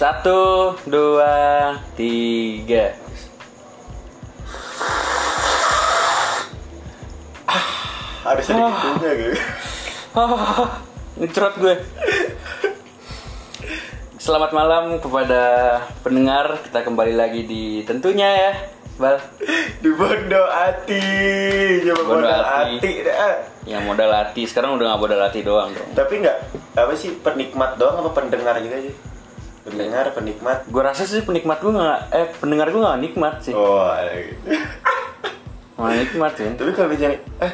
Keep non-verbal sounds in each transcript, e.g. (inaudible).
Satu, dua, tiga. Harus ada gitu. Ah, ngecrot gue. Selamat malam kepada pendengar. Kita kembali lagi di tentunya ya, Bal. Di bodoh hati. Coba hati dah. Yang modal hati sekarang udah nggak modal hati doang dong. Tapi nggak apa sih penikmat doang apa pendengar juga sih? Pendengar, penikmat. Gue rasa sih penikmat gue nggak, eh pendengar gue nggak nikmat sih. Oh, ada gitu. Nggak nikmat sih. Tapi kalau misalnya eh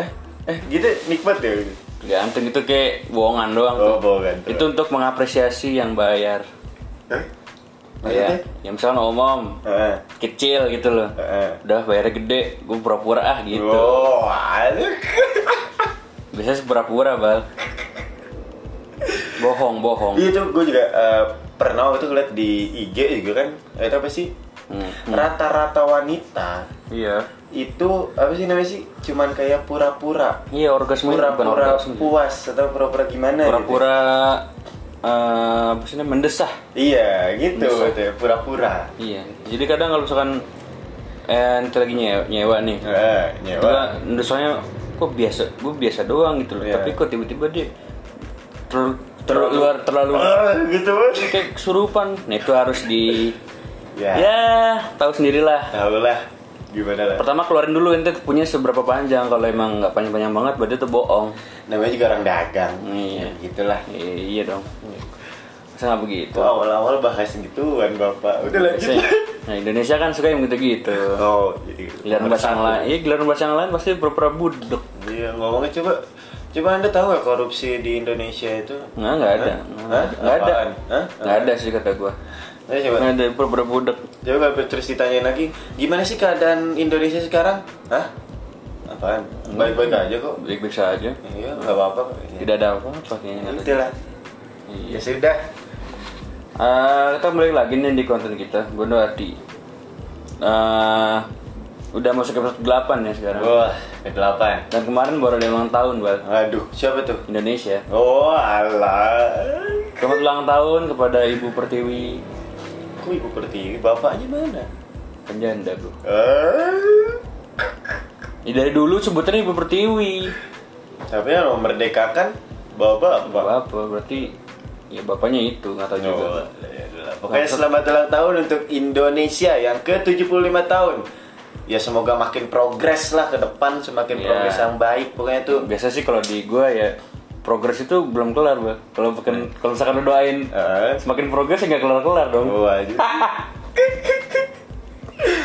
eh eh gitu nikmat ya gitu. Itu kayak bohongan doang tuh. Oh, bohongan tuh. Itu untuk mengapresiasi yang bayar. Ya, Maksudnya? yang misalnya umum Heeh. kecil gitu loh. Heeh. Udah bayarnya gede, gue pura-pura ah gitu. Oh, aduh. Biasanya pura-pura bal. Bohong, bohong. Iya tuh gue juga eh, pernah waktu itu ngeliat di IG juga kan itu apa sih Hmm. rata-rata wanita Iya. itu apa sih namanya sih cuman kayak pura-pura Iya orgasme pura-pura puas atau pura-pura gimana Pura-pura eh, apa sih namanya mendesah. gitu. iya gitu gitu ya, pura-pura Iya. Jadi kadang kalau misalkan eh kita lagi nyewa, nyewa nih. eh, nyewa mendesahnya kok biasa, gue biasa doang gitu loh. Iya. Tapi kok tiba-tiba dia terlalu terlalu luar terlalu Ah, gitu kayak kesurupan. Nah itu harus di ya, ya tahu sendirilah. tahu lah gimana lah Pertama keluarin dulu ente punya seberapa panjang. Kalau emang nggak panjang-panjang banget, berarti itu bohong. namanya juga orang dagang Iya. Ya, gitulah Iya, iya dong. Masa nggak begitu? itu awal-awal bahas gituan bapak udah lanjut Nah Indonesia kan suka yang gitu-gitu. oh jadi Giliran bahasa yang lain, iya giliran bahasa yang lain pasti pura-pura budek. Iya ngomongnya coba coba anda tahu nggak korupsi di Indonesia itu? Nggak, nggak ada. Nggak ada. Nggak ada sih kata gua. Ayo coba. Nggak ada pura-pura budek. Coba kalau terus ditanyain lagi, gimana sih keadaan Indonesia sekarang? Hah? Apaan? Baik-baik aja kok. Baik-baik saja. Iya, nggak apa-apa. Tidak ada apa-apa kayaknya. katanya. Itulah. Iya. Ya sudah. Eh, kita balik lagi nih di konten kita, Bondo Hati. Eh, udah masuk ke episode 8 ya sekarang. Wah, ke delapan. Dan kemarin baru ada ulang tahun, Bal. Aduh, siapa tuh? Indonesia. Oh, alah. Selamat ulang tahun kepada Ibu Pertiwi Kok ibu pertiwi? Bapaknya mana? Penjanda, Bro. Ah. Ya, dari dulu sebutannya Ibu Pertiwi. Tapi yang memerdekakan bapak Apa apa? apa berarti ya bapaknya itu nggak tahu juga. Oh, ya itulah. Pokoknya selamat ulang tahun untuk Indonesia yang ke-75 tahun. Ya semoga makin progres lah ke depan, semakin Ya. progres yang baik. Pokoknya tuh Biasa sih kalau di gua ya progres itu belum kelar, Bang. Kalau bukan kalau misalkan lu doain Eh. semakin progres ya nggak kelar-kelar dong. Oh, aja. (laughs)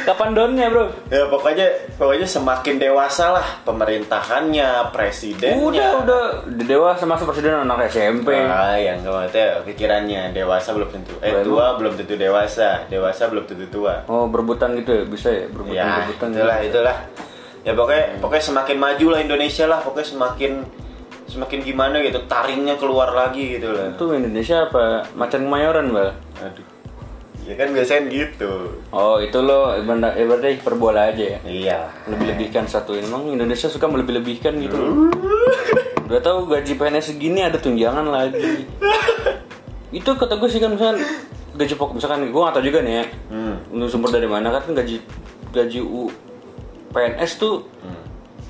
Kapan downnya, Bro? ya pokoknya pokoknya semakin dewasa lah pemerintahannya, presidennya. Udah, udah dewasa masa presiden anak SMP. Ah, yang maksudnya pikirannya dewasa belum tentu. Eh Baru. tua belum tentu dewasa, dewasa belum tentu tua. Oh, berebutan gitu ya? Bisa ya? Ya, Berebutan-berebutan itulah, gitu. itulah. Ya pokoknya pokoknya semakin maju lah Indonesia lah, pokoknya semakin semakin gimana gitu, taringnya keluar lagi gitu lah. Itu Indonesia apa? Macan kemayoran, Bal? Aduh. Ya kan biasanya gitu. Oh, itu lo ibarat- ibaratnya hiperbola aja ya? Iya. Lebih-lebihkan satu Emang Indonesia suka melebih-lebihkan gitu (laughs) Udah tahu gaji PNS segini ada tunjangan lagi Itu kata gue sih kan misalkan Gaji pokok misalkan gue gak tau juga nih ya Hmm. Ini sumber dari mana kan gaji gaji U PNS tuh eh,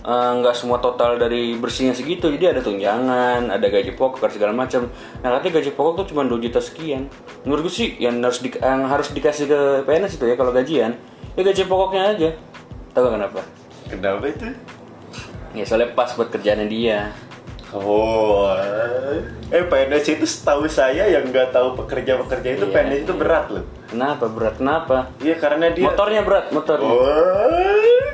nggak semua total dari bersihnya segitu jadi ada tunjangan ada gaji pokok dan segala macam. Nah katanya gaji pokok tuh cuma 2 juta sekian. Menurut gue sih yang harus di, yang harus dikasih ke PNS itu ya kalau gajian ya gaji pokoknya aja. Tahu kenapa? Kenapa itu? ya soalnya pas buat kerjaannya dia. Oh, eh PNS itu setahu saya yang nggak tahu pekerja-pekerja itu Iya, PNS itu berat loh. kenapa? Berat kenapa? Iya karena dia. motornya berat motornya. Oh,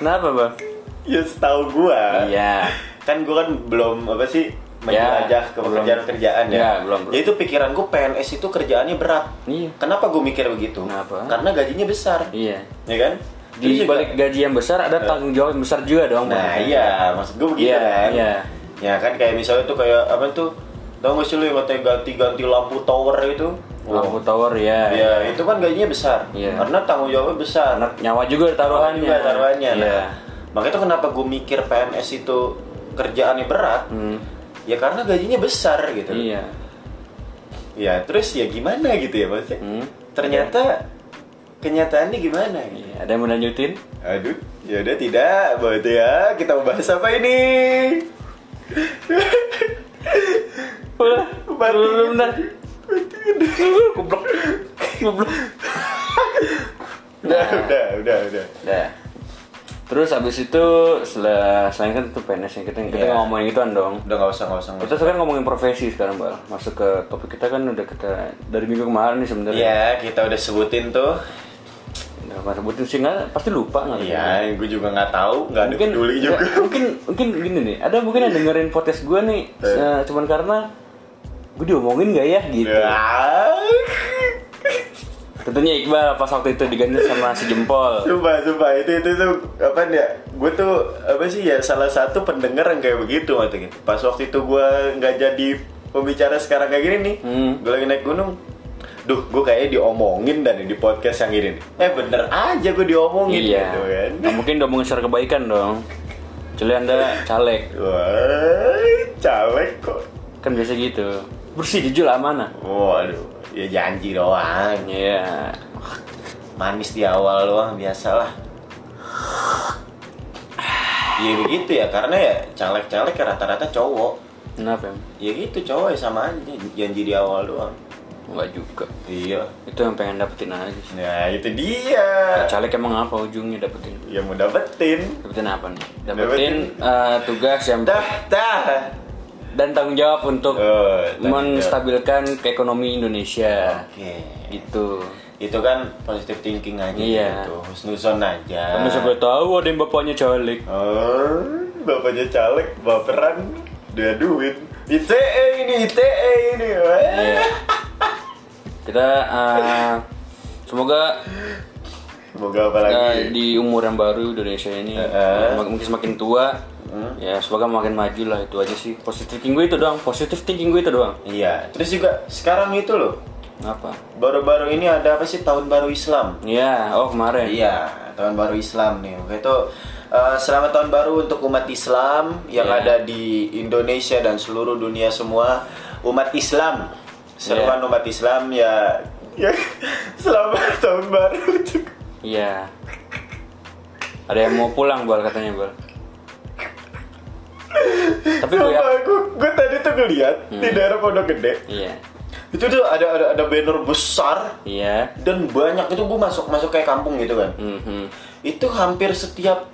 kenapa bang ya setahu gua. iya Kan gua kan belum apa sih menjelajah Ya, ke belum. pekerjaan-kerjaan ya. Ya, belum, belum. Jadi itu pikiran gua PNS itu kerjaannya berat. iya Kenapa gue mikir begitu? Kenapa? Karena gajinya besar, iya ya kan? di Terus juga- balik gaji yang besar ada tanggung jawab yang besar juga dong Nah Bang. iya, maksud gue begitu Iya, kan. iya. Ya kan kayak misalnya tuh kayak apa tuh? Tau gak sih lu yang ganti-ganti lampu tower itu? lampu tower ya Ya, itu kan gajinya besar. Iya. Karena tanggung jawabnya besar. Karena nyawa juga taruhannya Juga taruhannya. iya Nah, makanya tuh kenapa gue mikir PNS itu kerjaannya berat? Hmm, Ya karena gajinya besar gitu. iya Ya terus ya gimana gitu ya maksudnya. Hmm. Ternyata kenyataannya gimana? Gitu. Iya, ada yang mau lanjutin? Aduh, ya udah tidak, berarti ya kita mau bahas apa ini? Udah. Goblok. Goblok. Udah, udah, udah, udah. Nah. Terus abis itu setelah selain kan itu PNS ya kita kita Iya. nggak ngomongin gituan dong. Udah nggak usah, nggak usah, nggak Kita sekarang ngomongin profesi sekarang bal. Masuk ke topik kita kan udah kita dari minggu kemarin nih sebenarnya. Iya, kita udah sebutin tuh. Udah pas sebutin sih nggak pasti lupa nggak? Iya, gue juga nggak tahu, nggak mungkin peduli juga. nggak, mungkin mungkin gini nih. Ada mungkin yang dengerin podcast gue nih, eh, cuman karena gue diomongin gak ya gitu. Ya. Tentunya Iqbal pas waktu itu diganti sama si jempol. Sumpah, sumpah itu itu tuh apa ya? Gue tuh apa sih ya salah satu pendengar yang kayak begitu waktu gitu. Pas waktu itu gue nggak jadi pembicara sekarang kayak gini nih, Hmm. gue lagi naik gunung. Duh, gue kayaknya diomongin dan di podcast yang ini. Eh bener aja gue diomongin Iya. gitu kan. Nggak mungkin ngomongin secara kebaikan dong. Kecuali anda caleg, Wah, caleg kok. kan biasa gitu. Bersih, jujur, amanah. Waduh, ya janji doang. Iya. Manis di awal doang biasalah. Iya begitu ya, karena ya caleg-caleg rata-rata cowok. Kenapa? Ya gitu cowok ya sama aja, janji di awal doang. Enggak juga. Iya. Itu yang pengen dapetin aja sih. Nah itu dia. Caleg emang apa ujungnya dapetin? Ya mau dapetin. Dapetin apa nih? Dapetin- Dapetin eh, tugas yang Dah, dah. Dan tanggung jawab untuk Oh, jawab. menstabilkan ke ekonomi Indonesia. Oke. Gitu. Itu kan positive thinking aja Iya. gitu. Husnuzon aja. Karena siapa tahu ada yang bapaknya caleg. Oh, bapaknya caleg, baperan, dia duit. ITE ini, ITE ini. Iya. Kita eh, semoga Semoga apa lagi? di umur yang baru Indonesia ini Eh. mak- mungkin semakin tua ya semoga makin maju lah itu aja sih positive thinking gue itu doang positive thinking gue itu doang Iya. Terus juga sekarang itu loh. apa Baru-baru ini ada apa sih tahun baru Islam? Iya, oh kemarin Iya, tahun baru Islam nih. Oke itu eh, selamat tahun baru untuk umat Islam yang Iya. ada di Indonesia dan seluruh dunia semua umat Islam. Seruan Iya. umat Islam ya ya (laughs) selamat tahun baru Iya. Ada yang mau pulang bal katanya bal. Tapi gue ya. Gue, gue tadi tuh ngeliat di daerah Pondok Gede Iya. itu tuh ada ada ada banner besar Iya. dan banyak itu gue masuk masuk kayak kampung gitu kan Mhm. itu hampir setiap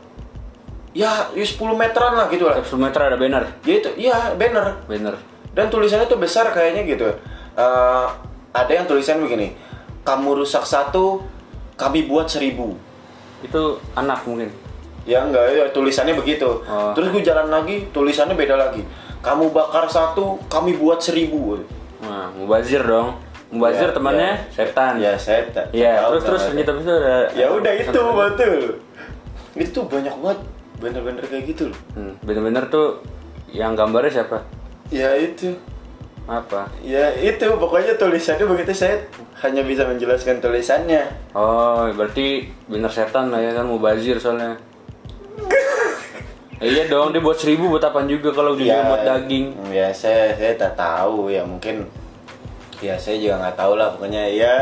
ya ya 10 meteran lah gitu lah Setiap 10 meter ada banner. ya itu iya banner Banner. dan tulisannya tuh besar kayaknya gitu Eh, ada yang tulisannya begini kamu rusak satu kami buat seribu Itu anak mungkin. Ya enggak ya tulisannya begitu Oh. terus gue jalan lagi tulisannya beda lagi kamu bakar satu kami buat seribu Nah, mubazir dong. Mubazir Ya, temannya ya. setan. ya setan Tahu terus terus habis itu ada ya udah itu betul itu banyak banget bener-bener kayak gitu loh Hmm, bener-bener tuh yang gambarnya siapa? ya itu Apa? ya itu pokoknya tulisannya begitu saya hanya bisa menjelaskan tulisannya Oh, berarti bener setan lah ya kan mubazir soalnya. Iya dong, dia buat seribu buat apaan juga kalau ujungnya buat daging. ya saya saya tak tahu ya mungkin ya saya juga nggak tahu lah pokoknya ya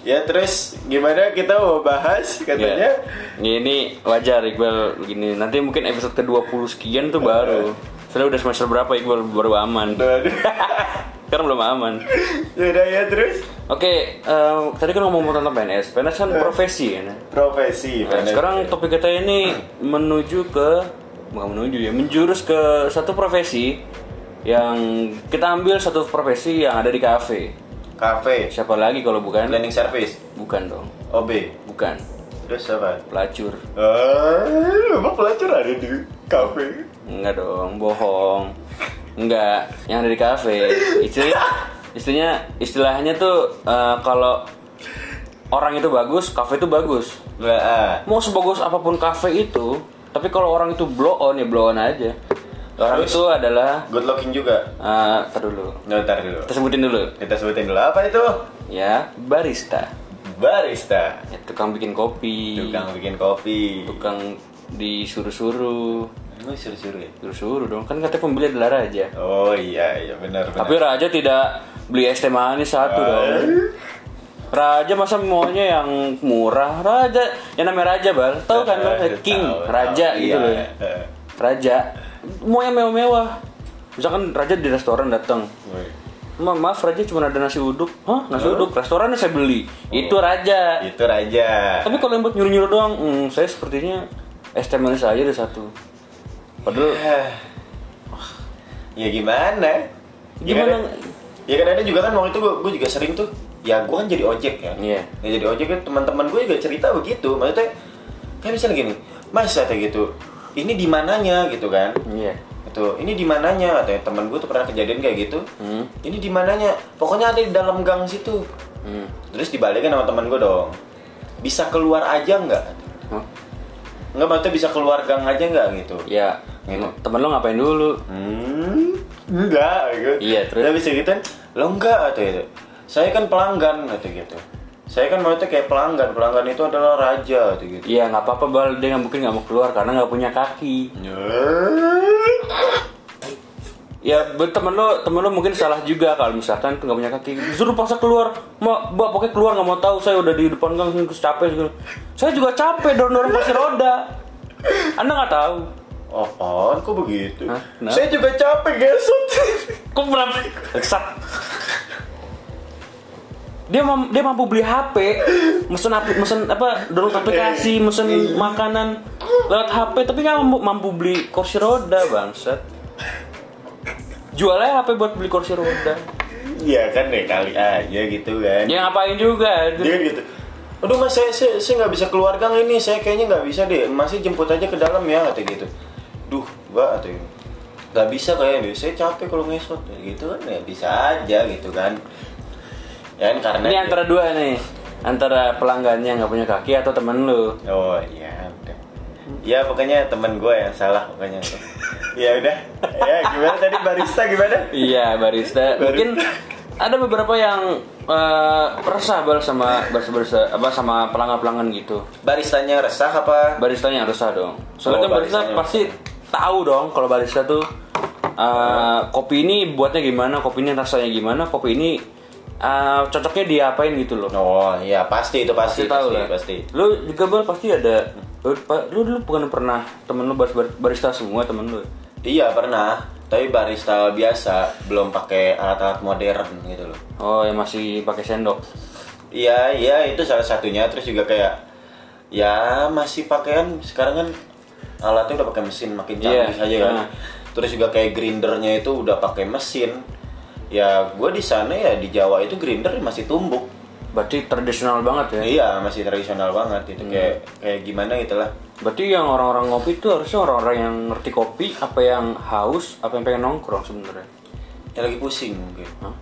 ya terus gimana kita mau bahas katanya Ya. Ini wajar Iqbal begini. Nanti mungkin episode ke-20 sekian tuh baru. Soalnya udah semester berapa Iqbal baru aman. (laughs) (laughs) Sekarang belum aman. ya udah ya terus Oke, eh, tadi kan ngomong tentang PNS. PNS kan profesi kan. profesi Nah, PNS. sekarang topik kita ini menuju ke bukan menuju ya, menjurus ke satu profesi yang kita ambil satu profesi yang ada di kafe. kafe Siapa lagi kalau bukan? cleaning service Bukan dong. OB Bukan. terus apa Pelacur. ah emang pelacur ada di kafe Enggak dong, bohong. Enggak, yang ada di kafe. Istilah istilahnya istilahnya tuh eh, kalau orang itu bagus, kafe itu bagus. nah, Mau sebagus apa pun kafe itu, tapi kalau orang itu blow on ya blow on aja. Orang Terus? itu adalah good looking juga tar dulu. Ntar dulu Kita sebutin dulu. kita sebutin dulu apa itu Ya, barista. barista Ya, tukang bikin kopi. tukang bikin kopi Tukang disuruh-suruh. Emang suruh-suruh ya Suruh-suruh dong. Kan katanya pembeli adalah raja. oh iya iya benar benar Tapi raja tidak beli es teh manis satu dong. Raja masa maunya yang murah? Raja, yang namanya Raja bal, tahu kan? Eh, King, tahu, Raja tahu, gitu iya. loh. Eh. Raja, mau yang mewah-mewah. Misalkan Raja di restoran datang. Ma maaf Raja cuma ada nasi uduk, hah nasi uduk restorannya saya beli, itu Raja. Itu raja. Tapi kalau yang buat nyuruh-nyuruh doang, hmm, saya sepertinya es teh manis aja ada satu. Padahal ya gimana? Ya Gimana? kan, ya kan ada juga kan waktu itu gue juga sering tuh. Ya gue kan jadi ojek ya. Iya. Ya, jadi ojek kan teman-teman gue juga cerita begitu. Maksudnya kayak misalnya gini, mas kayak gitu. Ini di mananya gitu kan? iya. Itu ini di mananya? Katanya teman gue tuh pernah kejadian kayak gitu. Hmm. Ini di mananya? Pokoknya ada di dalam gang situ. Hmm. Terus dibalikin sama teman gue dong. Bisa keluar aja nggak? Hah? Nggak maksudnya bisa keluar gang aja nggak gitu? Ya, Gitu. temen lo ngapain dulu? Hmm, enggak gitu. Iya, terus? Dia bisa gitu lo enggak atau itu. Saya kan pelanggan atau gitu. Saya kan maksudnya kayak pelanggan, pelanggan itu adalah raja atau gitu. Iya nggak apa-apa bal, dia nggak mungkin nggak mau keluar karena nggak punya kaki. Ya, temen lo, temen lo mungkin salah juga kalau misalkan tuh nggak punya kaki. Suruh paksa keluar, mau, mbak pokoknya keluar nggak mau tahu. Saya udah di depan gang capek segala. Saya juga capek dorong dorong kursi roda. Anda nggak tahu. Apaan kok begitu? Hah? Saya juga capek gesot. Kok berapa? Sat. Dia mam- dia mampu beli HP, mesen apli- mesen apa download aplikasi, mesen makanan lewat HP, tapi nggak mampu, mampu beli kursi roda bangsat. Jualnya HP buat beli kursi roda. Iya kan deh kali aja gitu kan. Ya ngapain juga? Dia kan gitu. Aduh mas saya saya saya nggak bisa keluar gang ini. Saya kayaknya nggak bisa deh. Masih jemput aja ke dalam ya kata gitu. Duh, mbak atau nggak bisa kayaknya. Saya capek kalau ngesot gitu kan ya bisa aja gitu kan. Ya kan karena Ini antara dua nih, antara pelanggannya nggak punya kaki atau temen lu. Oh iya udah. Ya pokoknya teman gue yang salah pokoknya. (laughs) ya udah. Ya gimana tadi barista gimana? Iya barista. (laughs) Mungkin ada beberapa yang eh, resah bal sama barista apa sama pelanggan-pelanggan gitu. Baristanya resah apa? baristanya resah dong. Soalnya Oh, kan barista pasti tahu dong kalau barista tuh uh, kopi ini buatnya gimana, kopi ini rasanya gimana, kopi ini uh, cocoknya diapain gitu loh. Oh iya pasti itu pasti Pasti tahu pasti, lah. pasti. Lu juga bal pasti ada. Lu, lu dulu bukan pernah temen lu bar- bar- barista semua temen lu. Iya pernah. Tapi barista biasa belum pakai alat-alat modern gitu loh. Oh yang masih pakai sendok. Iya iya itu salah satunya. Terus juga kayak ya masih pakaian sekarang kan alatnya udah pakai mesin makin Iya, canggih aja kan. nah. Terus juga kayak grindernya itu udah pakai mesin. Ya gue di sana ya di Jawa itu grinder masih tumbuk. Berarti tradisional banget ya. Iya masih tradisional banget itu kayak kayak gimana itulah. Berarti yang orang-orang ngopi itu harusnya orang-orang yang ngerti kopi, apa yang haus, apa yang pengen nongkrong sebenarnya. Yang lagi pusing mungkin. Hah?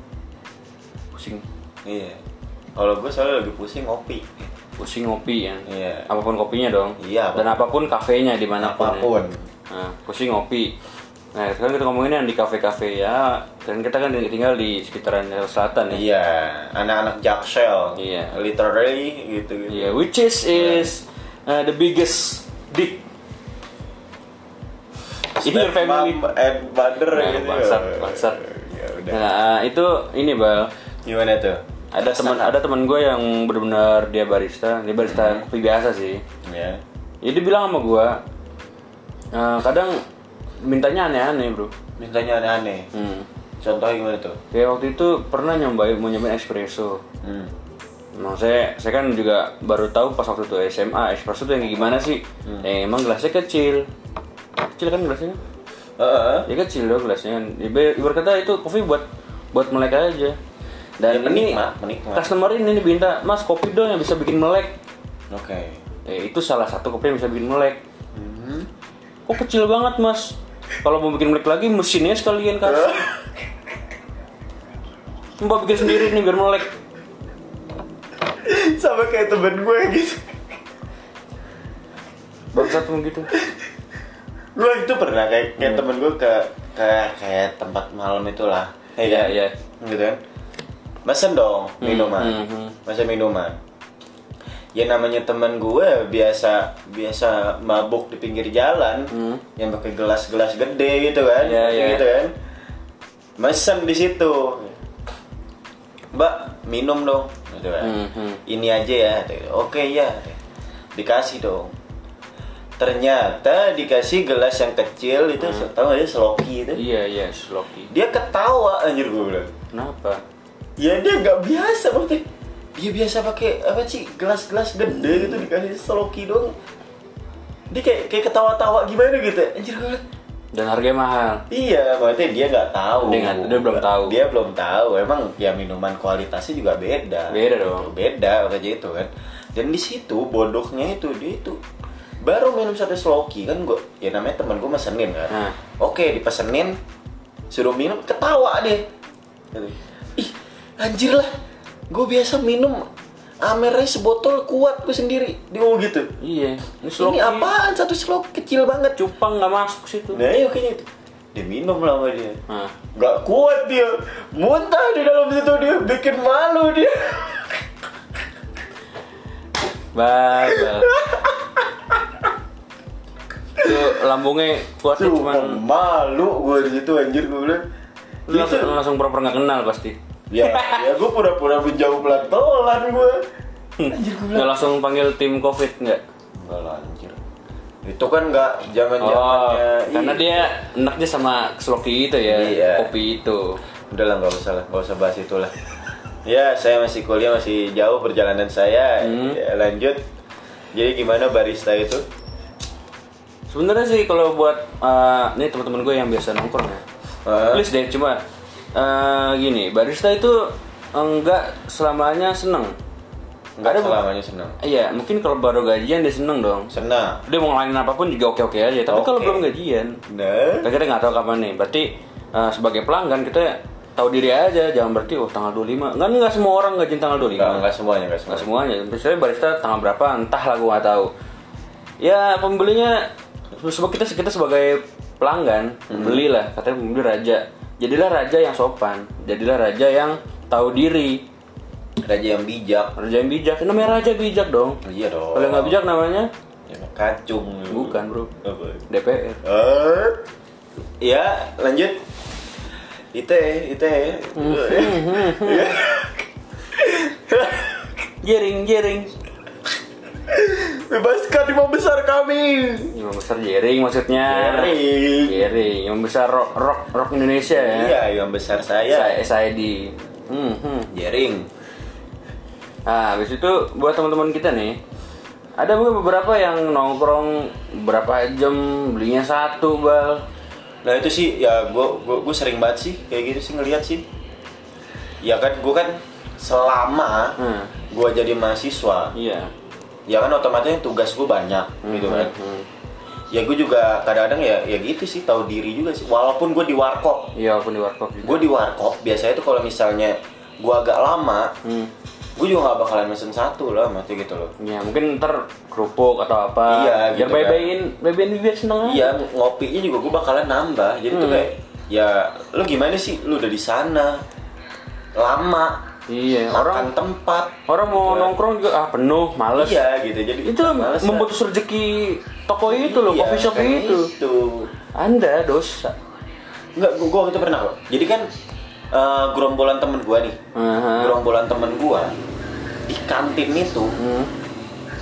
Pusing. Iya. Kalau gue soalnya lagi pusing ngopi. pusing ngopi ya Iya. apa pun kopinya dong Iya, dan apa pun kafenya di mana pun ya. Apa pun. nah pusing ngopi nah sekarang kita ngomongin yang di kafe-kafe ya dan kita kan tinggal di sekitaran Jakarta Selatan ya Iya, anak-anak Jaksel. Iya. Literally gitu. gitu. Iya, which is is uh, the biggest dick in your family and mother Nah, gitu. bangsat, bangsat. Ya udah. nah itu ini bal Gimana tuh? ada teman ada teman gue yang benar-benar dia barista dia barista Hmm. kopi biasa sih Ya. Ya dia bilang sama gua eh, kadang mintanya aneh-aneh bro. Mintanya aneh-aneh. Hmm. Contohnya gimana tuh? Kayak waktu itu pernah nyobain mau nyobain espresso. Hmm. Nah saya saya kan juga baru tahu pas waktu itu SMA espresso tuh yang kayak gimana sih? Ya, emang gelasnya kecil. Kecil kan gelasnya? Heeh. Ya kecil dong gelasnya. Iba- Ibarat kata itu kopi buat buat melek aja. Dan Ya, ini penikmat. customer ini nih minta, "Mas, kopi dong yang bisa bikin melek." Oke. Ya, itu salah satu kopi yang bisa bikin melek. Hmm. Kok kecil banget mas? Kalau mau bikin melek lagi mesinnya sekalian kasih. (laughs) Mbak bikin sendiri nih biar melek. Sama kayak temen gue gitu. Bangsat mau gitu. Gue itu pernah kayak kayak temen gue ke kayak kayak tempat malam itulah. Ya Iya, kan? iya. Gitu kan. Mesen dong minuman. hmm, hmm. Mesen minuman. Ya namanya temen gue biasa biasa mabuk di pinggir jalan Hmm. yang pakai gelas-gelas gede gitu kan. Iya, iya. Gitu kan. Mesen di situ. Mbak minum dong. Gitu kan. Mhm. ini aja ya. Oke ya dikasih dong. Ternyata dikasih gelas yang kecil itu tahu nggak ya seloki itu? Iya, iya, Sloki. dia ketawa anjir gue bilang. Kenapa? ya dia nggak biasa berarti dia biasa pakai apa sih gelas-gelas gede gitu dikasih seloki dong dia kayak kayak ketawa-tawa gimana gitu anjir gue bilang Dan harganya mahal. Iya, berarti dia nggak tahu. Dia nggak- dia belum tahu. Dia belum tahu. Emang ya minuman kualitasnya juga beda. Beda Gitu, dong. Beda kayak gitu kan. Dan di situ bodohnya itu dia itu baru minum satu sloki kan gue ya namanya teman gue mesenin kan. Nah. Oke dipesenin suruh minum ketawa deh. Gitu. Ih anjir lah. Gue biasa minum Amernya sebotol kuat gue sendiri. Dia ngomong gitu. Iya. Ini Ini apaan satu slok kecil banget. Cupang nggak masuk situ. Nah iya kayaknya itu. Dia minum lah sama dia. Nah, Gak kuat dia. Muntah di dalam situ dia. Bikin malu dia. bal. Itu lambungnya kuatnya Cuma cuman malu gue di situ anjir gue bilang. lu langsung, langsung pura-pura nggak kenal pasti. Ya, ya gue pura-pura menjauh pelan-pelan gue. Anjir gue bilang. Nggak langsung panggil tim covid nggak? Enggak lah anjir. Itu kan nggak zaman Oh, zamannya. karena dia enaknya sama sloki itu ya, Iya. kopi itu. Udah lah nggak usah lah, nggak usah bahas itu lah. Ya, saya masih kuliah masih jauh perjalanan saya. Hmm. Ya, lanjut. Jadi gimana barista itu? Sebenarnya sih kalau buat eh, nih teman-teman gue yang biasa nongkrong ya, Hah? please deh cuma eh, gini barista itu enggak selamanya seneng. Enggak Ada- selamanya senang. Iya, mungkin kalau baru gajian dia seneng dong. Senang. Dia mau ngelainin apa pun juga oke-oke aja. Tapi kalau Oke. belum gajian, Nah, kita nggak tahu kapan nih. Berarti eh, sebagai pelanggan kita tahu diri aja. Jangan berarti oh tanggal 25. Kan nggak semua orang gajian tanggal 25. enggak, enggak semuanya, enggak Nggak semuanya. semuanya. Misalnya barista tanggal berapa, entah lah gue nggak tahu. Ya pembelinya, sebab kita kita sebagai pelanggan belilah, katanya pembeli raja. Jadilah raja yang sopan, jadilah raja yang tahu diri, Raja yang bijak. raja yang bijak. Namanya raja bijak dong. Iya dong. Kalau nggak bijak namanya Ya, kacung. bukan bro, Apa? DPR. Eh, ya, lanjut. Ite, ite. Ya. Jering, jering. Bebaskan imam besar kami. Imam besar jering maksudnya. Jering. Jering. Imam besar rock rock, rock Indonesia ya. Iya, imam besar saya. Saya SID. Hmm, hmm. Jering. Nah, habis itu buat teman-teman kita nih, ada mungkin beberapa yang nongkrong berapa jam belinya satu bal. Nah itu sih ya gue gue sering banget sih kayak gitu sih ngelihat sih. Ya kan gue kan selama Hmm. gue jadi mahasiswa, Iya. Ya kan otomatis tugas gue banyak gitu kan. Hmm. Ya gue juga kadang-kadang ya ya gitu sih tahu diri juga sih. Walaupun gue di warkop, Iya, walaupun di warkop juga. gue di warkop biasanya tuh kalau misalnya gue agak lama, Hmm. gue juga nggak bakalan mesen satu lah mati gitu loh. Ya, mungkin ntar kerupuk atau apa. Iya, Biar gitu kan. bebe-bein, bebein bibir seneng. Iya ngopinya juga gue bakalan nambah. Jadi tuh Hmm. kayak ya lu gimana sih? Lu udah di sana lama Iya, makan orang tempat orang mau Iya. nongkrong juga ah penuh, males. iya gitu jadi Itu males memutus rezeki toko itu loh, Iya, coffee shop itu. itu Anda dosa. nggak gua, gua itu pernah kok jadi kan eh, gerombolan temen gua nih Aha. gerombolan temen gua di kantin itu Hmm.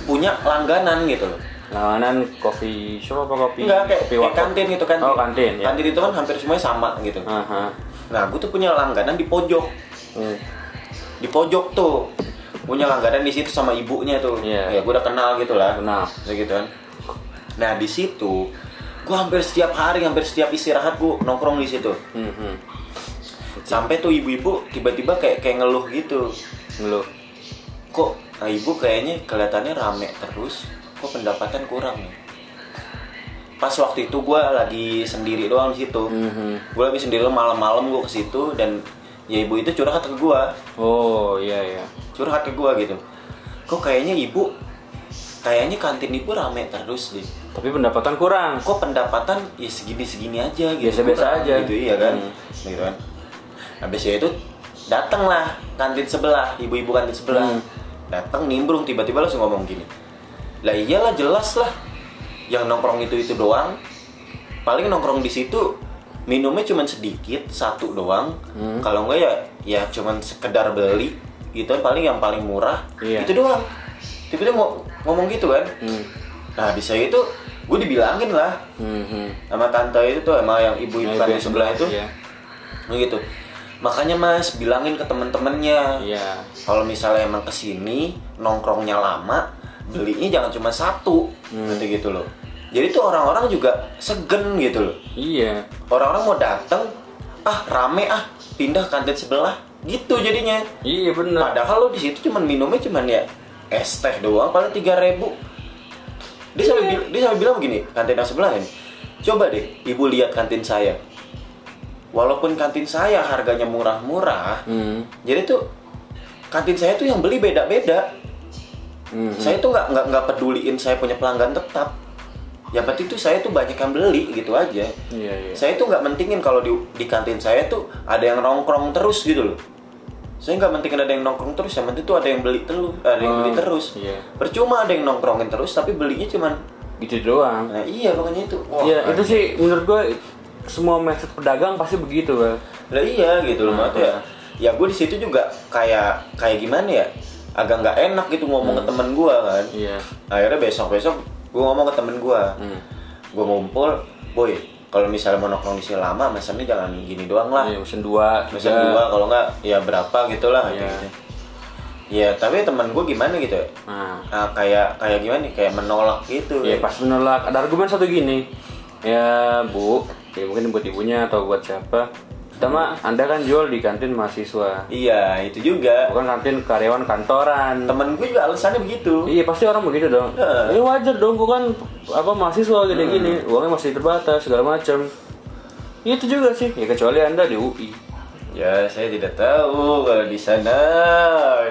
punya langganan gitu loh Lawanan coffee shop apa kopi? Enggak kayak, kopi kayak kantin gitu kantin Oh kantin ya. kantin itu kan hampir semuanya sama gitu Aha. nah gua tuh punya langganan di pojok Hmm. Di pojok tuh punya langganan di situ sama ibunya tuh Iya. ya gue udah kenal gitu lah Kenal. Gitu kan nah di situ gue hampir setiap hari hampir setiap istirahat gue nongkrong di situ Hmm, hmm. sampai tuh ibu-ibu tiba-tiba kayak kayak ngeluh gitu Lu. kok ah, ibu kayaknya kelihatannya rame terus kok pendapatan kurang nih pas waktu itu gue lagi sendiri doang di situ Mhm. gue lagi sendiri malam-malam gue ke situ dan ya ibu itu curhat ke gue Oh iya iya. curhat ke gua gitu kok kayaknya ibu kayaknya kantin ibu rame terus deh Tapi pendapatan kurang. kok pendapatan ya segini segini aja gitu Biasa-biasa kurang, aja. gitu iya kan Hmm. gitu kan habis itu datang lah kantin sebelah ibu-ibu kantin sebelah Hmm. datang nimbrung tiba-tiba langsung ngomong gini lah iyalah jelas lah yang nongkrong itu itu doang paling nongkrong di situ minumnya cuman sedikit satu doang Hmm. kalau enggak ya ya cuman sekedar beli gitu kan paling yang paling murah Iya. itu doang tiba-tiba ngo- ngomong gitu kan Hmm. nah bisa itu gue dibilangin lah Hmm, hmm. sama tante itu tuh sama yang Nah, kantin yang sebelah itu Iya. gitu makanya mas bilangin ke temen-temennya Iya. kalau misalnya emang ke sini nongkrongnya lama belinya jangan cuma satu Hmm. nanti gitu loh jadi tuh orang-orang juga segen gitu loh Iya. orang-orang mau dateng ah rame ah pindah kantin sebelah gitu jadinya Iya bener. padahal lo di situ cuman minumnya cuman ya es teh doang paling tiga ribu dia sampai bil- dia sampai bilang begini kantin yang sebelah ini coba deh ibu lihat kantin saya walaupun kantin saya harganya murah-murah Hmm. jadi tuh kantin saya tuh yang beli beda-beda Hmm. saya tuh nggak nggak peduliin saya punya pelanggan tetap yang penting tuh saya tuh banyak yang beli gitu aja Iya iya. saya tuh nggak mentingin kalau di, di kantin saya tuh ada yang nongkrong terus gitu loh saya nggak mentingin ada yang nongkrong terus yang penting tuh ada yang beli terus ada yang beli Oh, terus iya. percuma ada yang nongkrongin terus tapi belinya cuman Gitu doang. nah iya makanya itu Wah, Iya itu sih menurut gue semua mindset pedagang pasti begitu bang. lah iya gitu loh Nah, Mat, ya ya gue di situ juga kayak kayak gimana ya agak nggak enak gitu ngomong ke temen gue kan Iya. akhirnya besok besok gue ngomong ke temen gue Hmm. gue ngumpul boy kalau misalnya mau nongkrong di sini lama mesennya jangan gini doang lah Iya, mesin dua. Mesen tiga. dua kalau nggak ya berapa gitu lah Iya. gitu. Ya tapi teman gue gimana gitu ya? Nah. Ah, kayak kayak gimana nih? Kayak menolak gitu. Iya pas menolak ada argumen satu gini ya bu ya mungkin buat ibunya atau buat siapa pertama anda kan jual di kantin mahasiswa. Iya itu juga. bukan kantin karyawan kantoran. Temen gue juga alasannya begitu. iya pasti orang begitu dong. Ya wajar dong gua kan apa mahasiswa gini gini. Uangnya masih terbatas segala macam itu juga sih. Ya kecuali anda di UI Ya saya tidak tahu kalau di sana.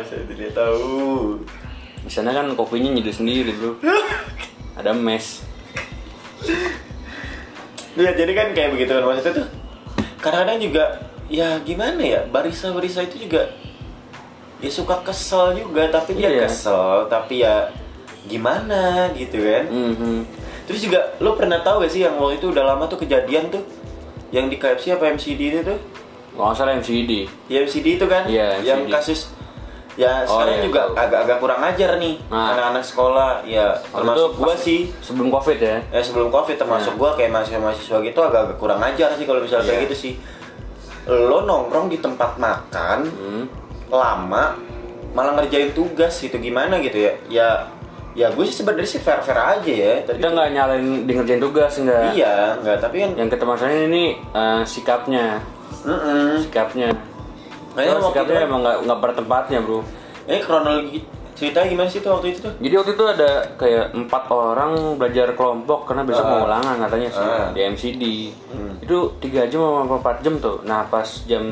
Saya tidak tahu. di sana kan kopinya nyedih sendiri bro. (laughs) Ada mes. Ya jadi kan kayak begitu kan maksudnya tuh. Kadang-kadang juga ya gimana ya barista-barista itu juga ya suka kesel juga tapi dia Iya. kesel tapi ya gimana gitu kan. Mhm. Terus juga lo pernah tahu gak sih yang waktu itu udah lama tuh kejadian tuh yang di KFC apa MCD itu tuh? Nggak salah MCD Ya MCD itu kan? Iya, Yang MCD. kasus ya Oh, sekarang iya, juga agak-agak kurang ajar nih Nah. anak-anak sekolah ya Waktu termasuk itu gua sih sebelum covid ya ya sebelum covid termasuk Nah. gua kayak mahasiswa-mahasiswa gitu agak-agak kurang ajar sih kalau misalnya kayak Iya. gitu sih lo nongkrong di tempat makan Hmm. lama malah ngerjain tugas gitu gimana gitu ya ya ya gue sih sebenarnya sih fair fair aja ya tapi kita nggak nyalain di ngerjain tugas enggak iya nggak tapi kan yang masalahnya ini eh, sikapnya Mm-mm. sikapnya Kayaknya waktu itu- emang nggak nggak pada tempatnya bro Eh kronologi ceritanya gimana sih tuh waktu itu tuh? jadi waktu itu ada kayak empat orang belajar kelompok karena besok Ah. mau ulangan katanya sih Ah. di MCD Hmm. itu tiga jam sama empat jam tuh nah pas jam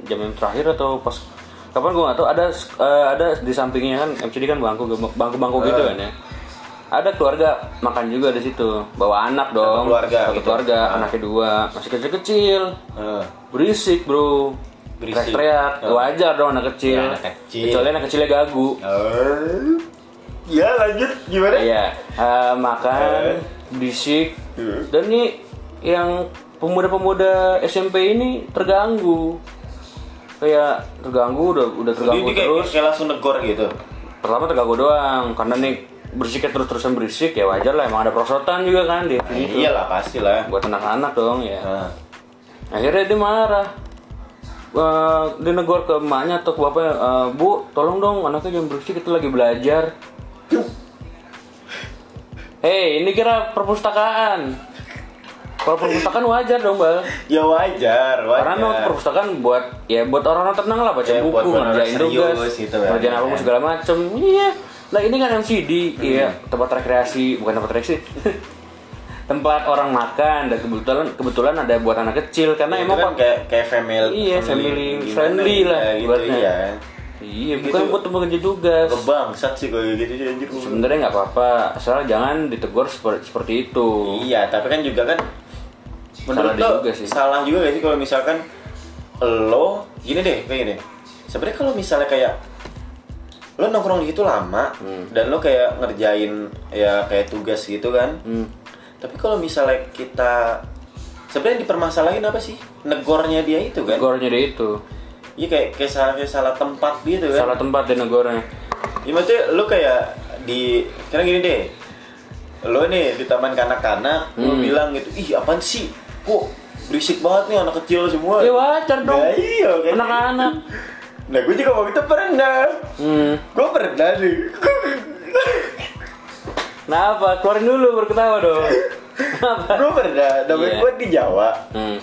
jam yang terakhir atau pas kapan gue nggak tahu ada eh, ada di sampingnya kan MCD kan bangku bangku bangku gitu Ah. kan ya ada keluarga makan juga di situ bawa anak dong keluarga satu gitu. keluarga Ah. anaknya dua masih kecil kecil Eh, berisik bro Berisik. teriak-teriak Oh. wajar dong anak kecil Ya, anak kecil. kecuali anak kecilnya gagu Oh. Ya lanjut gimana? iya eh, makan Eh. berisik Hmm. dan nih yang pemuda-pemuda SMP ini terganggu kayak terganggu udah udah Jadi terganggu dia kayak, terus kayak langsung negor gitu. pertama terganggu doang karena nih berisiknya terus-terusan berisik ya wajar lah emang ada perosotan juga kan di Nah, situ iyalah pasti lah. buat anak-anak dong ya Nah, akhirnya dia marah Eh, dia negor ke emaknya atau ke bapaknya "Eh, bu tolong dong anaknya jangan berisik kita lagi belajar hei ini kira perpustakaan kalau perpustakaan wajar dong bal ya wajar, wajar. karena memang perpustakaan buat ya buat orang-orang tenang lah baca Ya, buku ngerjain tugas gitu kan. ngerjain apa Ya. segala macem iya lah ini kan MCD Hmm. iya tempat rekreasi bukan tempat rekreasi (laughs) tempat orang makan dan kebetulan kebetulan ada buat anak kecil karena Itu emang kan kayak kayak family Iya, family gimana friendly ya, lah gitu ibaratnya. ya. iya Gitu. bukan buat tempat kerja tugas Kebangsat sih kalau gitu sih anjir. sebenarnya nggak apa-apa asal jangan ditegur seperti, seperti itu Iya, tapi kan juga kan menurut Salah lo juga sih. salah juga gak sih kalau misalkan lo gini deh, kayak gini. Sebenarnya kalau misalnya kayak lo nongkrong di situ lama Hmm. dan lo kayak ngerjain ya kayak tugas gitu kan. Hmm. Tapi kalau misalnya kita sebenarnya dipermasalahin apa sih negornya dia itu kan Negornya dia itu. iya kayak kayak salah kayak salah tempat gitu kan Salah tempat dia negornya. Ya maksudnya lu kayak di karena gini deh. Lu nih di taman kanak-kanak Hmm. bilang gitu, "Ih, apaan sih? Kok berisik banget nih anak kecil semua." Ya wajar dong. Nah, iya kan. Anak-anak. Nah, gue juga waktu itu pernah. Hmm. Gue pernah nih. (laughs) Kenapa? Keluarin dulu baru ketawa dong. (laughs) Kenapa? gue pernah. Namanya Iya. gue di Jawa. Hmm.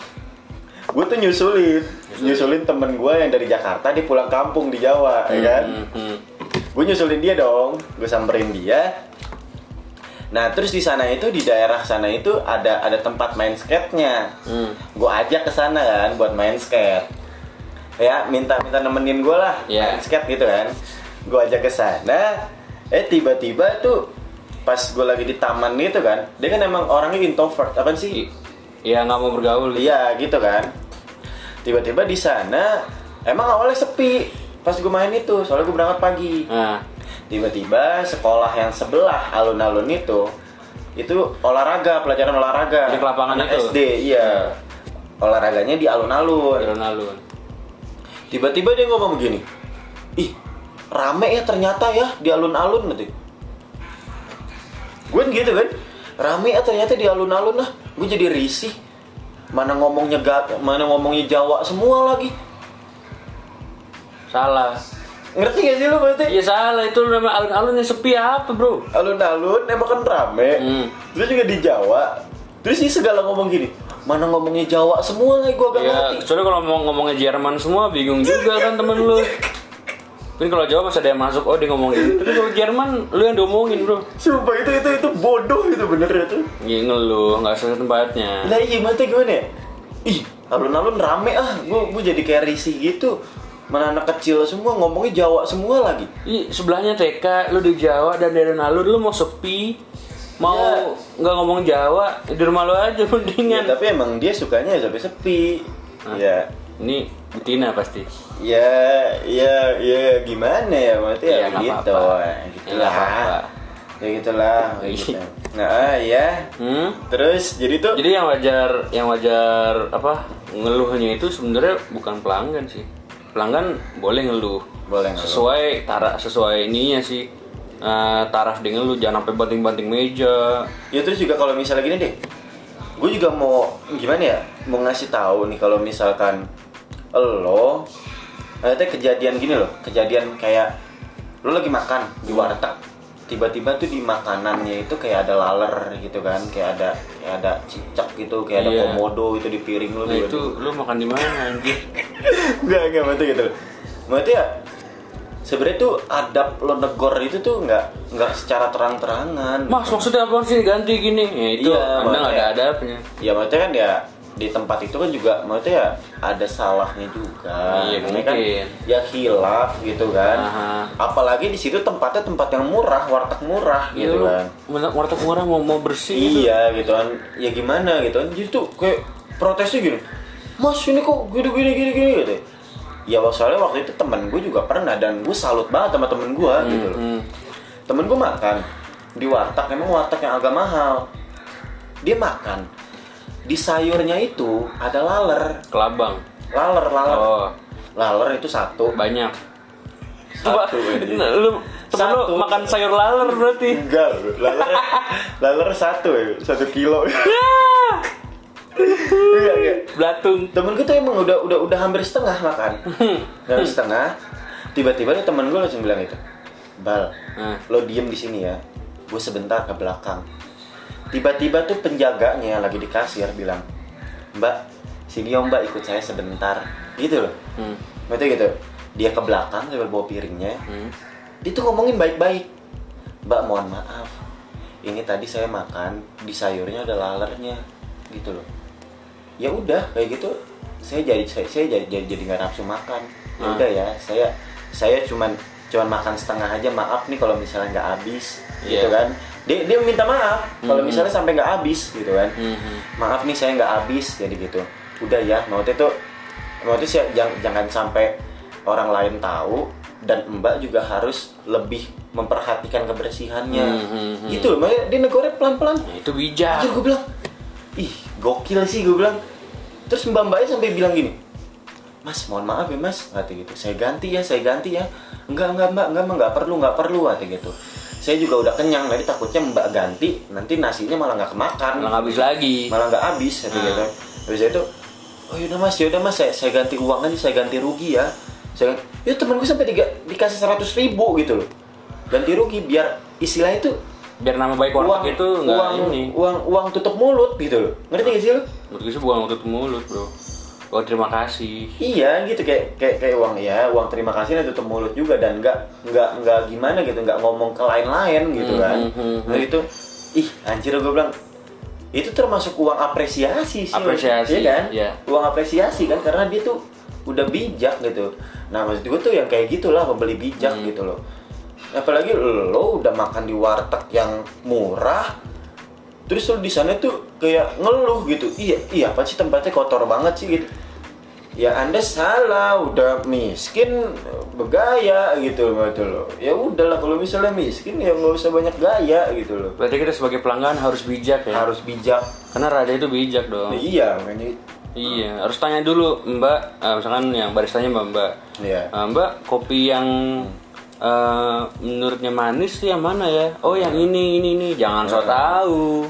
Gue tuh nyusulin, nyusulin temen gue yang dari Jakarta dia pulang kampung di Jawa, ya kan? Hmm, hmm. gue nyusulin dia dong gue samperin dia nah terus di sana itu di daerah sana itu ada ada tempat main skate-nya Hmm. gue ajak ke sana kan buat main skate ya minta minta nemenin gue lah Iya. main skate gitu kan gue ajak ke sana eh tiba-tiba tuh pas gue lagi di taman gitu kan dia kan emang orangnya introvert apa sih I- Ya nggak mau bergaul. Iya gitu kan. Tiba-tiba di sana emang awalnya sepi pas gue main itu soalnya gue berangkat pagi. Nah, Tiba-tiba sekolah yang sebelah alun-alun itu itu olahraga pelajaran olahraga. Di lapangan Anak itu? SD iya. Olahraganya di alun-alun. alun-alun. Tiba-tiba dia ngomong begini. Ih, rame ya ternyata ya di alun-alun nanti. Gue gitu kan. Rame ya ternyata di alun-alun lah. Gue jadi risih. Mana ngomongnya gak, mana ngomongnya Jawa semua lagi. Salah. Ngerti gak sih lu berarti? Iya salah itu nama alun-alun yang sepi apa bro? Alun-alun emang kan rame. Hmm. Terus juga di Jawa. Terus ini segala ngomong gini. Mana ngomongnya Jawa semua lagi gue gak Ya, ngerti. soalnya kalau ngomong ngomongnya Jerman semua bingung juga kan temen lu. (laughs) Mungkin kalau Jawa masih ada yang masuk, oh dia ngomongin. Tapi kalau Jerman lu yang diomongin bro. Sumpah itu itu itu bodoh itu bener itu. Ya ngeluh, nggak sesuai tempatnya. Lah iya mati gimana ya? Ih, alun-alun rame ah, gue gue jadi kayak risih gitu. Mana anak kecil semua ngomongnya Jawa semua lagi. Ih, sebelahnya TK, lu di Jawa dan di alun-alun lu mau sepi, mau Ya. nggak ngomong Jawa, di rumah lu aja Ya, (laughs) mendingan. tapi emang dia sukanya ya sampai sepi. Hah? Ya, Ini betina pasti. ya, ya, ya gimana ya maksudnya Ya, ya, gitu, apa-apa. ya, Ya, gitu nggak lah. apa-apa. Ya gitulah. Iya. gitu. Nah, ya. Hmm? Terus jadi tuh Jadi yang wajar, yang wajar apa ngeluhnya itu sebenarnya bukan pelanggan sih. Pelanggan boleh ngeluh. Boleh ngeluh. Sesuai taraf sesuai ininya sih. Eh, taraf dengan lu jangan sampai banting-banting meja. Ya terus juga kalau misalnya gini deh, gue juga mau gimana ya, mau ngasih tahu nih kalau misalkan lo, ada kejadian gini loh, kejadian kayak lo lagi makan di warteg, tiba-tiba tuh di makanannya itu kayak ada laler gitu kan, kayak ada kayak ada cicak gitu, kayak ada Iya. komodo itu di piring lo. Nah itu lu makan di mana anjir? (laughs) Enggak, enggak, maksudnya gitu. Maksudnya ya, sebenarnya tuh adab lo negor itu tuh nggak nggak secara terang-terangan. Mas maksudnya apa sih ganti gini? Ya itu Iya, anda nggak ada adabnya. Ya maksudnya kan ya di tempat itu kan juga maksudnya ya ada salahnya juga. Iya, kan mungkin. ya hilaf gitu kan. Aha. Apalagi di situ tempatnya tempat yang murah, warteg murah Iya gitu kan. warteg warteg murah mau mau bersih. gitu. Iya gitu kan. Ya gimana gitu kan. Jadi tuh kayak protesnya gini. Mas ini kok gini gini gini gini gitu. Ya soalnya waktu itu temen gue juga pernah dan gue salut banget sama temen gue gitu loh. Hmm. Temen gue makan di warteg, emang warteg yang agak mahal. Dia makan di sayurnya itu ada laler, Kelabang. laler, laler, Oh laler itu satu. banyak. Satu, (laughs) nah, lu temen lu Satu. makan sayur laler berarti. Enggak, laler, laler (laughs) satu ya, satu kilo. Enggak, (laughs) enggak. Belatung. Temen gue tuh emang udah udah udah hampir setengah makan, hampir setengah. Tiba-tiba nih temen gue langsung bilang itu, Bal, Nah. lo diem di sini ya, gue sebentar ke belakang. Tiba-tiba tuh penjaganya lagi di kasir bilang, Mbak, sini om Mbak ikut saya sebentar, gitu loh. Hmm. Maksudnya gitu, dia ke belakang sambil bawa piringnya, Hmm. dia tuh ngomongin baik-baik. Mbak mohon maaf, ini tadi saya makan di sayurnya ada lalernya, gitu loh. Ya udah kayak gitu, saya jadi saya, saya jadi jadi jadi nggak nafsu makan. Ya Ah. udah ya, saya saya cuman cuman makan setengah aja maaf nih kalau misalnya nggak habis, gitu Iya. kan. Dia dia minta maaf kalau Mhm. misalnya sampai nggak habis, gitu kan. Mhm. Maaf nih saya nggak habis, jadi gitu. Udah ya, maksudnya tuh maksudnya sih jangan, jangan sampai orang lain tahu dan mbak juga harus lebih memperhatikan kebersihannya Hmm, hmm, hmm. gitu loh makanya dia negornya pelan-pelan Nah, itu bijak. Anjir gue bilang ih gokil sih gue bilang terus mbak mbaknya sampai bilang gini mas mohon maaf ya mas kata gitu saya ganti ya saya ganti ya enggak enggak mbak enggak mbak nggak perlu nggak perlu kata gitu saya juga udah kenyang nanti takutnya mbak ganti nanti nasinya malah nggak kemakan Malah habis lagi. malah nggak habis kata Nah. gitu habis itu oh yaudah mas yaudah mas saya, saya ganti uang aja saya ganti rugi ya saya ya temen gue sampai diga- dikasih seratus ribu gitu loh ganti rugi biar istilahnya itu Biar nama baik warteg itu nggak uang, ini. uang uang tutup mulut gitu loh ngerti gak sih lo Menurut gue sih bukan waktu mulut bro. Oh terima kasih. iya gitu. Kayak kayak kayak uang ya uang terima kasih nah tutup mulut juga dan nggak nggak nggak gimana gitu nggak ngomong ke lain-lain gitu Hmm, kan. hmm, hmm, nah itu ih anjir gue bilang itu termasuk uang apresiasi sih Apresiasi, iya kan? iya. uang apresiasi kan karena dia tuh udah bijak gitu. Nah maksud gue tuh yang kayak gitulah pembeli bijak Hmm. gitu loh. Apalagi lo udah makan di warteg yang murah terus lo di sana tuh kayak ngeluh gitu iya iya apa sih tempatnya kotor banget sih gitu ya anda salah udah miskin bergaya gitu gitu loh ya udahlah kalau misalnya miskin ya nggak usah banyak gaya gitu loh Berarti kita sebagai pelanggan harus bijak ya. harus bijak Karena raja itu bijak dong. Nah, iya makanya Iya, harus tanya dulu Mbak, eh, misalkan yang baristanya Mbak Mbak. Iya. Eh, mbak, kopi yang eh, menurutnya manis tuh yang mana ya? Oh, yang ini ini ini. Jangan so tahu.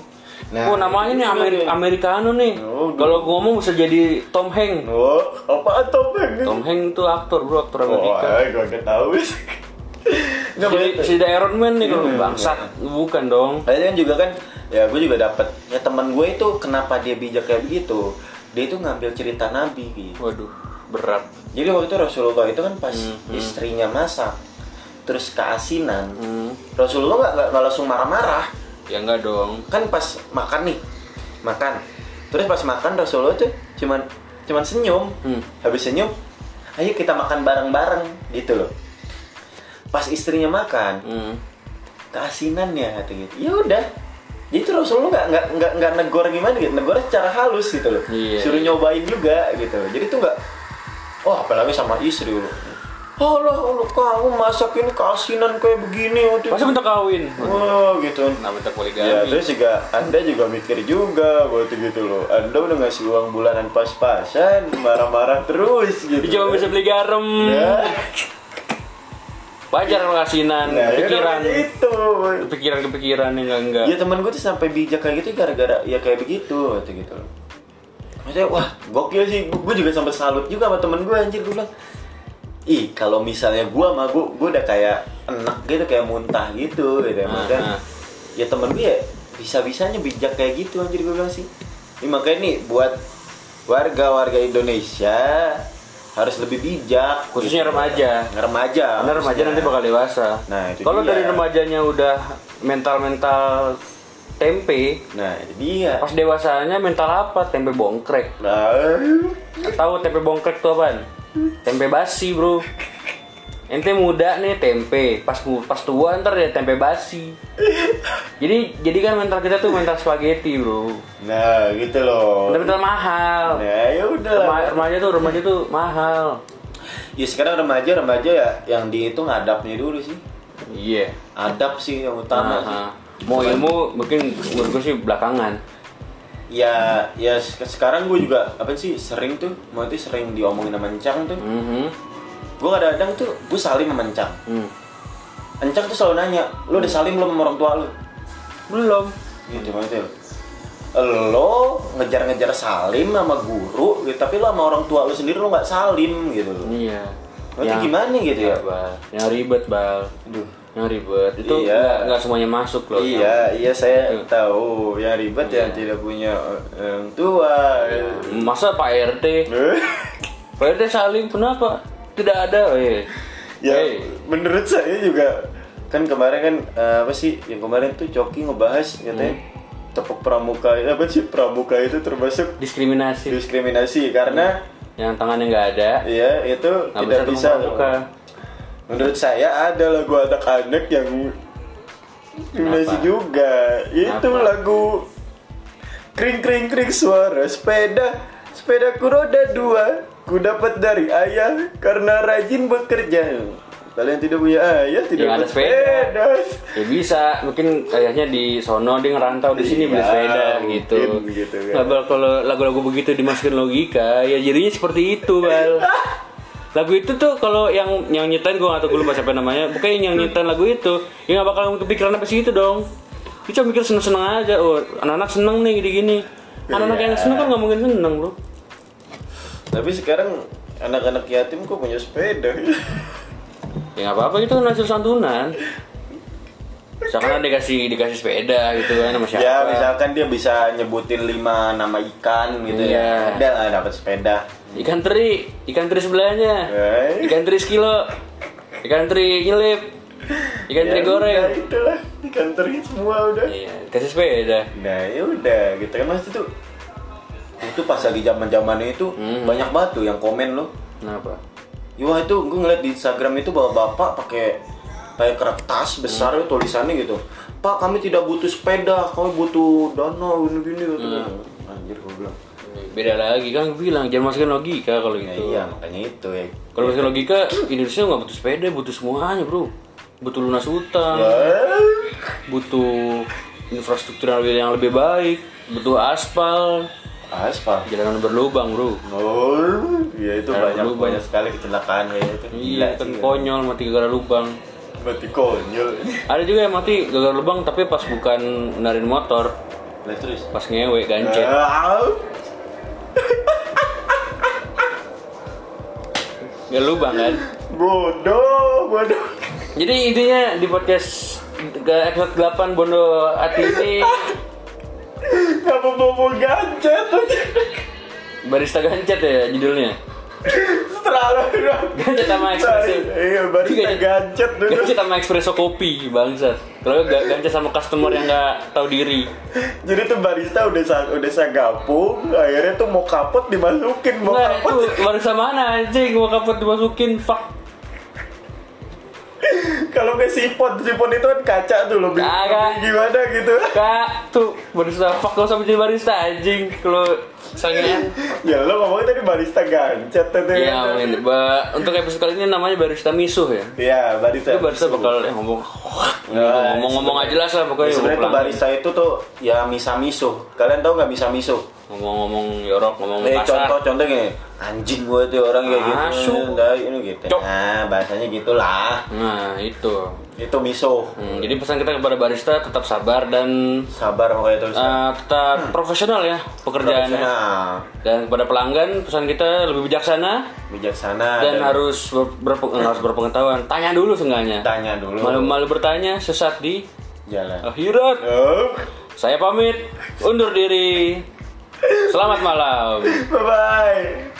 Nah, oh, namanya nih itu Ameri- dia. Americano nih. Oh, Kalau gua ngomong bisa jadi Tom Hanks. oh apaan tuh Bang? Tom Hanks itu aktor, Bro, aktor oh Amerika. gue gak tahu (laughs) nggak Si, si The Iron Man nih kalau Hmm. bangsat. Bukan dong. Lalu kan juga kan, ya gue juga dapat. Ya teman gue itu kenapa dia bijak kayak begitu? Dia itu ngambil cerita Nabi. gitu. Waduh, berat. Jadi waktu itu Rasulullah itu kan pas Hmm, istrinya masak, terus keasinan. Hmm. Rasulullah nggak langsung marah-marah. Ya enggak dong. Kan pas makan nih, makan. Terus pas makan Rasulullah tuh cuman cuman senyum. Hmm. Habis senyum, ayo kita makan bareng-bareng gitu loh. Pas istrinya makan, Hmm. keasinannya kata gitu ya udah jadi itu Rasulullah nggak nggak nggak nggak negor gimana gitu negor secara halus gitu loh Iya, suruh iya. nyobain juga gitu jadi tuh nggak oh apalagi sama istri loh Allah Allah kamu masak ini keasinan kayak begini waktu Masa minta kawin? Wah gitu Nah, minta Ya poligami. terus juga Anda juga mikir juga waktu gitu loh Anda udah ngasih uang bulanan pas-pasan Marah-marah terus gitu Dia cuma bisa beli garam. Ya. Wajar kalau kasinan, Nah, ya pikiran, udah itu kepikiran-kepikiran yang enggak enggak. Ya temen gue tuh sampai bijak kayak gitu gara-gara ya kayak begitu gitu gitu loh. Maksudnya wah gokil sih, gue juga sampai salut juga sama temen gue anjir gue bilang Ih kalau misalnya gue sama gue, gue udah kayak enak gitu kayak muntah gitu gitu ya ah. Ya temen gue ya bisa-bisanya bijak kayak gitu anjir gue bilang sih Ini makanya nih buat warga-warga Indonesia harus lebih bijak Khususnya gitu. remaja. Remaja Karena remaja nanti bakal dewasa. Nah, itu Kalau dari remajanya udah mental-mental tempe, Nah itu dia pas dewasanya mental apa? Tempe bongkrek. Nah, Tahu tempe bongkrek tuh apaan? Tempe basi, Bro. Ente muda nih tempe, pas pas tua ntar ya tempe basi. Jadi jadi kan mental kita tuh mental spaghetti, Bro. Nah, gitu loh. Mental, mental mahal. Nah, ya udah. Rema- remaja tuh remaja tuh mahal. Ya sekarang remaja remaja ya yang dihitung adabnya dulu sih. Iya. Adab sih yang utama sih. Mau ilmu mungkin menurut gue sih belakangan. Ya, ya se- sekarang gue juga apa sih sering tuh, mau itu sering diomongin sama Encang tuh. Mhm. Gue kadang-kadang tuh gue salim sama Encang. Hmm. Encang tuh selalu nanya, lu udah salim belum sama orang tua lu? Belum. Gitu maksudnya. Lo ngejar-ngejar salim sama guru, gitu, tapi lo sama orang tua lu sendiri lo nggak salim gitu. Iya. Berarti gimana gitu ya? Bal. Yang ribet, Bal. Aduh. Yang ribet. Itu Iya. nggak semuanya masuk loh. Iya, iya saya Iya. tahu. Yang ribet yang Iya. tidak punya eh, orang tua. Masa Pak RT? Eh, (laughs) Pak RT salim kenapa? Tidak ada, eh. ya, Eh, menurut saya juga kan kemarin kan eh, apa sih? Yang kemarin tuh Coki ngebahas katanya Hmm. tepuk pramuka apa sih pramuka itu termasuk diskriminasi. diskriminasi karena Yang tangannya nggak ada, ya itu nggak tidak bisa bisa. Menurut saya ada lagu anak-anak yang Kenapa? juga. Itu Kenapa? lagu kring kring kring suara sepeda sepeda ku roda dua ku dapat dari ayah karena rajin bekerja. kalian tidak punya ayah tidak Yang ada punya sepeda. Ya bisa, mungkin kayaknya di sono dia ngerantau di sini beli Iya, sepeda gitu. mungkin gitu kan. Nah, Bal, kalau lagu-lagu begitu dimasukin logika, ya jadinya seperti itu, Bal. (laughs) Lagu itu tuh kalau yang yang nyetain gue gak tau gue lupa siapa namanya. Pokoknya yang nyetain lagu itu Ya gak bakal kepikiran apa sih itu dong. Dia cuma mikir seneng-seneng aja Oh anak-anak seneng nih gini-gini. Anak-anak yang seneng kan gak mungkin seneng bro. Tapi sekarang anak-anak yatim kok punya sepeda? Ya gak apa-apa itu kan hasil santunan. Misalkan dikasih dikasih sepeda gitu kan sama siapa. ya misalkan dia bisa nyebutin lima nama ikan gitu ya. Iya. ada lah dapat sepeda Ikan teri, ikan teri sebelahnya. Ikan teri sekilo Ikan teri nyelip Ikan teri Ya goreng udah, itulah ikan teri semua udah Iya, kasih sepeda nah ya udah gitu kan mas itu itu pas lagi zaman zamannya itu Hmm. banyak batu yang komen lo Kenapa? Wah itu gue ngeliat di Instagram itu bahwa bapak pakai pakai kertas besar Hmm. itu tulisannya gitu. Pak kami tidak butuh sepeda, kami butuh dana gini gini gitu. Hmm. Anjir gue bilang. Beda lagi kan bilang jangan masukin logika kalau Ya, gitu iya makanya itu ya. Kalau masukin logika, Indonesia nggak butuh sepeda, butuh semuanya bro Butuh lunas utang, Ya. butuh infrastruktur yang lebih, baik Butuh aspal, Aspal. jalanan berlubang bro Oh, ya itu banyak berlubang. banyak sekali kecelakaan kayak itu. Iya kan sih. konyol mati gara lubang Berarti konyol. Ada juga yang mati gagal lubang tapi pas bukan narin motor, terus. pas ngewe gancet. Gak lubang kan? bodoh, bodoh. Jadi intinya di podcast ke episode 8 Bondo Ati ini Gak mau mau gancet barista gancet ya judulnya. Terlalu Gancet sama espresso. Iya, baru Gancet. gancet dulu. Gancet sama espresso kopi bangsat. Kalau gak gancet sama customer yang gak tahu diri. Jadi tuh barista udah sa udah saya gabung, akhirnya tuh mau kapot dimasukin, mau Enggak kapot. itu barista mana anjing gua kapot dimasukin fuck. Kalau ke sipon, sipon itu kan kaca tuh lebih, lebih gimana gitu. Kak tuh barista fuck gak usah menjadi barista anjing kalau sangean. Ya lo ngomongin tadi barista gancet tuh. Amin. Ba- untuk episode kali ini namanya barista misuh ya. Iya, barista. Itu barista bakal eh, ngomong Nah, ngomong-ngomong aja jelas lah pokoknya. Sebenarnya tuh barista itu tuh ya misa miso. Kalian tahu nggak misa miso? ngomong-ngomong yorok, ngomong Eh kasar. contoh contoh gini, anjing gue tuh orang kayak gitu. Nah, ini gitu. Nah, bahasanya gitulah. Nah, itu. Itu miso. Hmm, jadi pesan kita kepada barista tetap sabar dan Sabar makanya tulisan. eh, tetap profesional ya pekerjaannya. Profesional, Dan kepada pelanggan pesan kita lebih bijaksana bijaksana dan harus ber, berpe- eh, harus berpengetahuan. Tanya dulu seenggaknya. tanya dulu. Malu-malu bertanya sesat di Jalan. akhirat. Oh, Saya pamit undur diri. Selamat malam. (laughs) bye bye.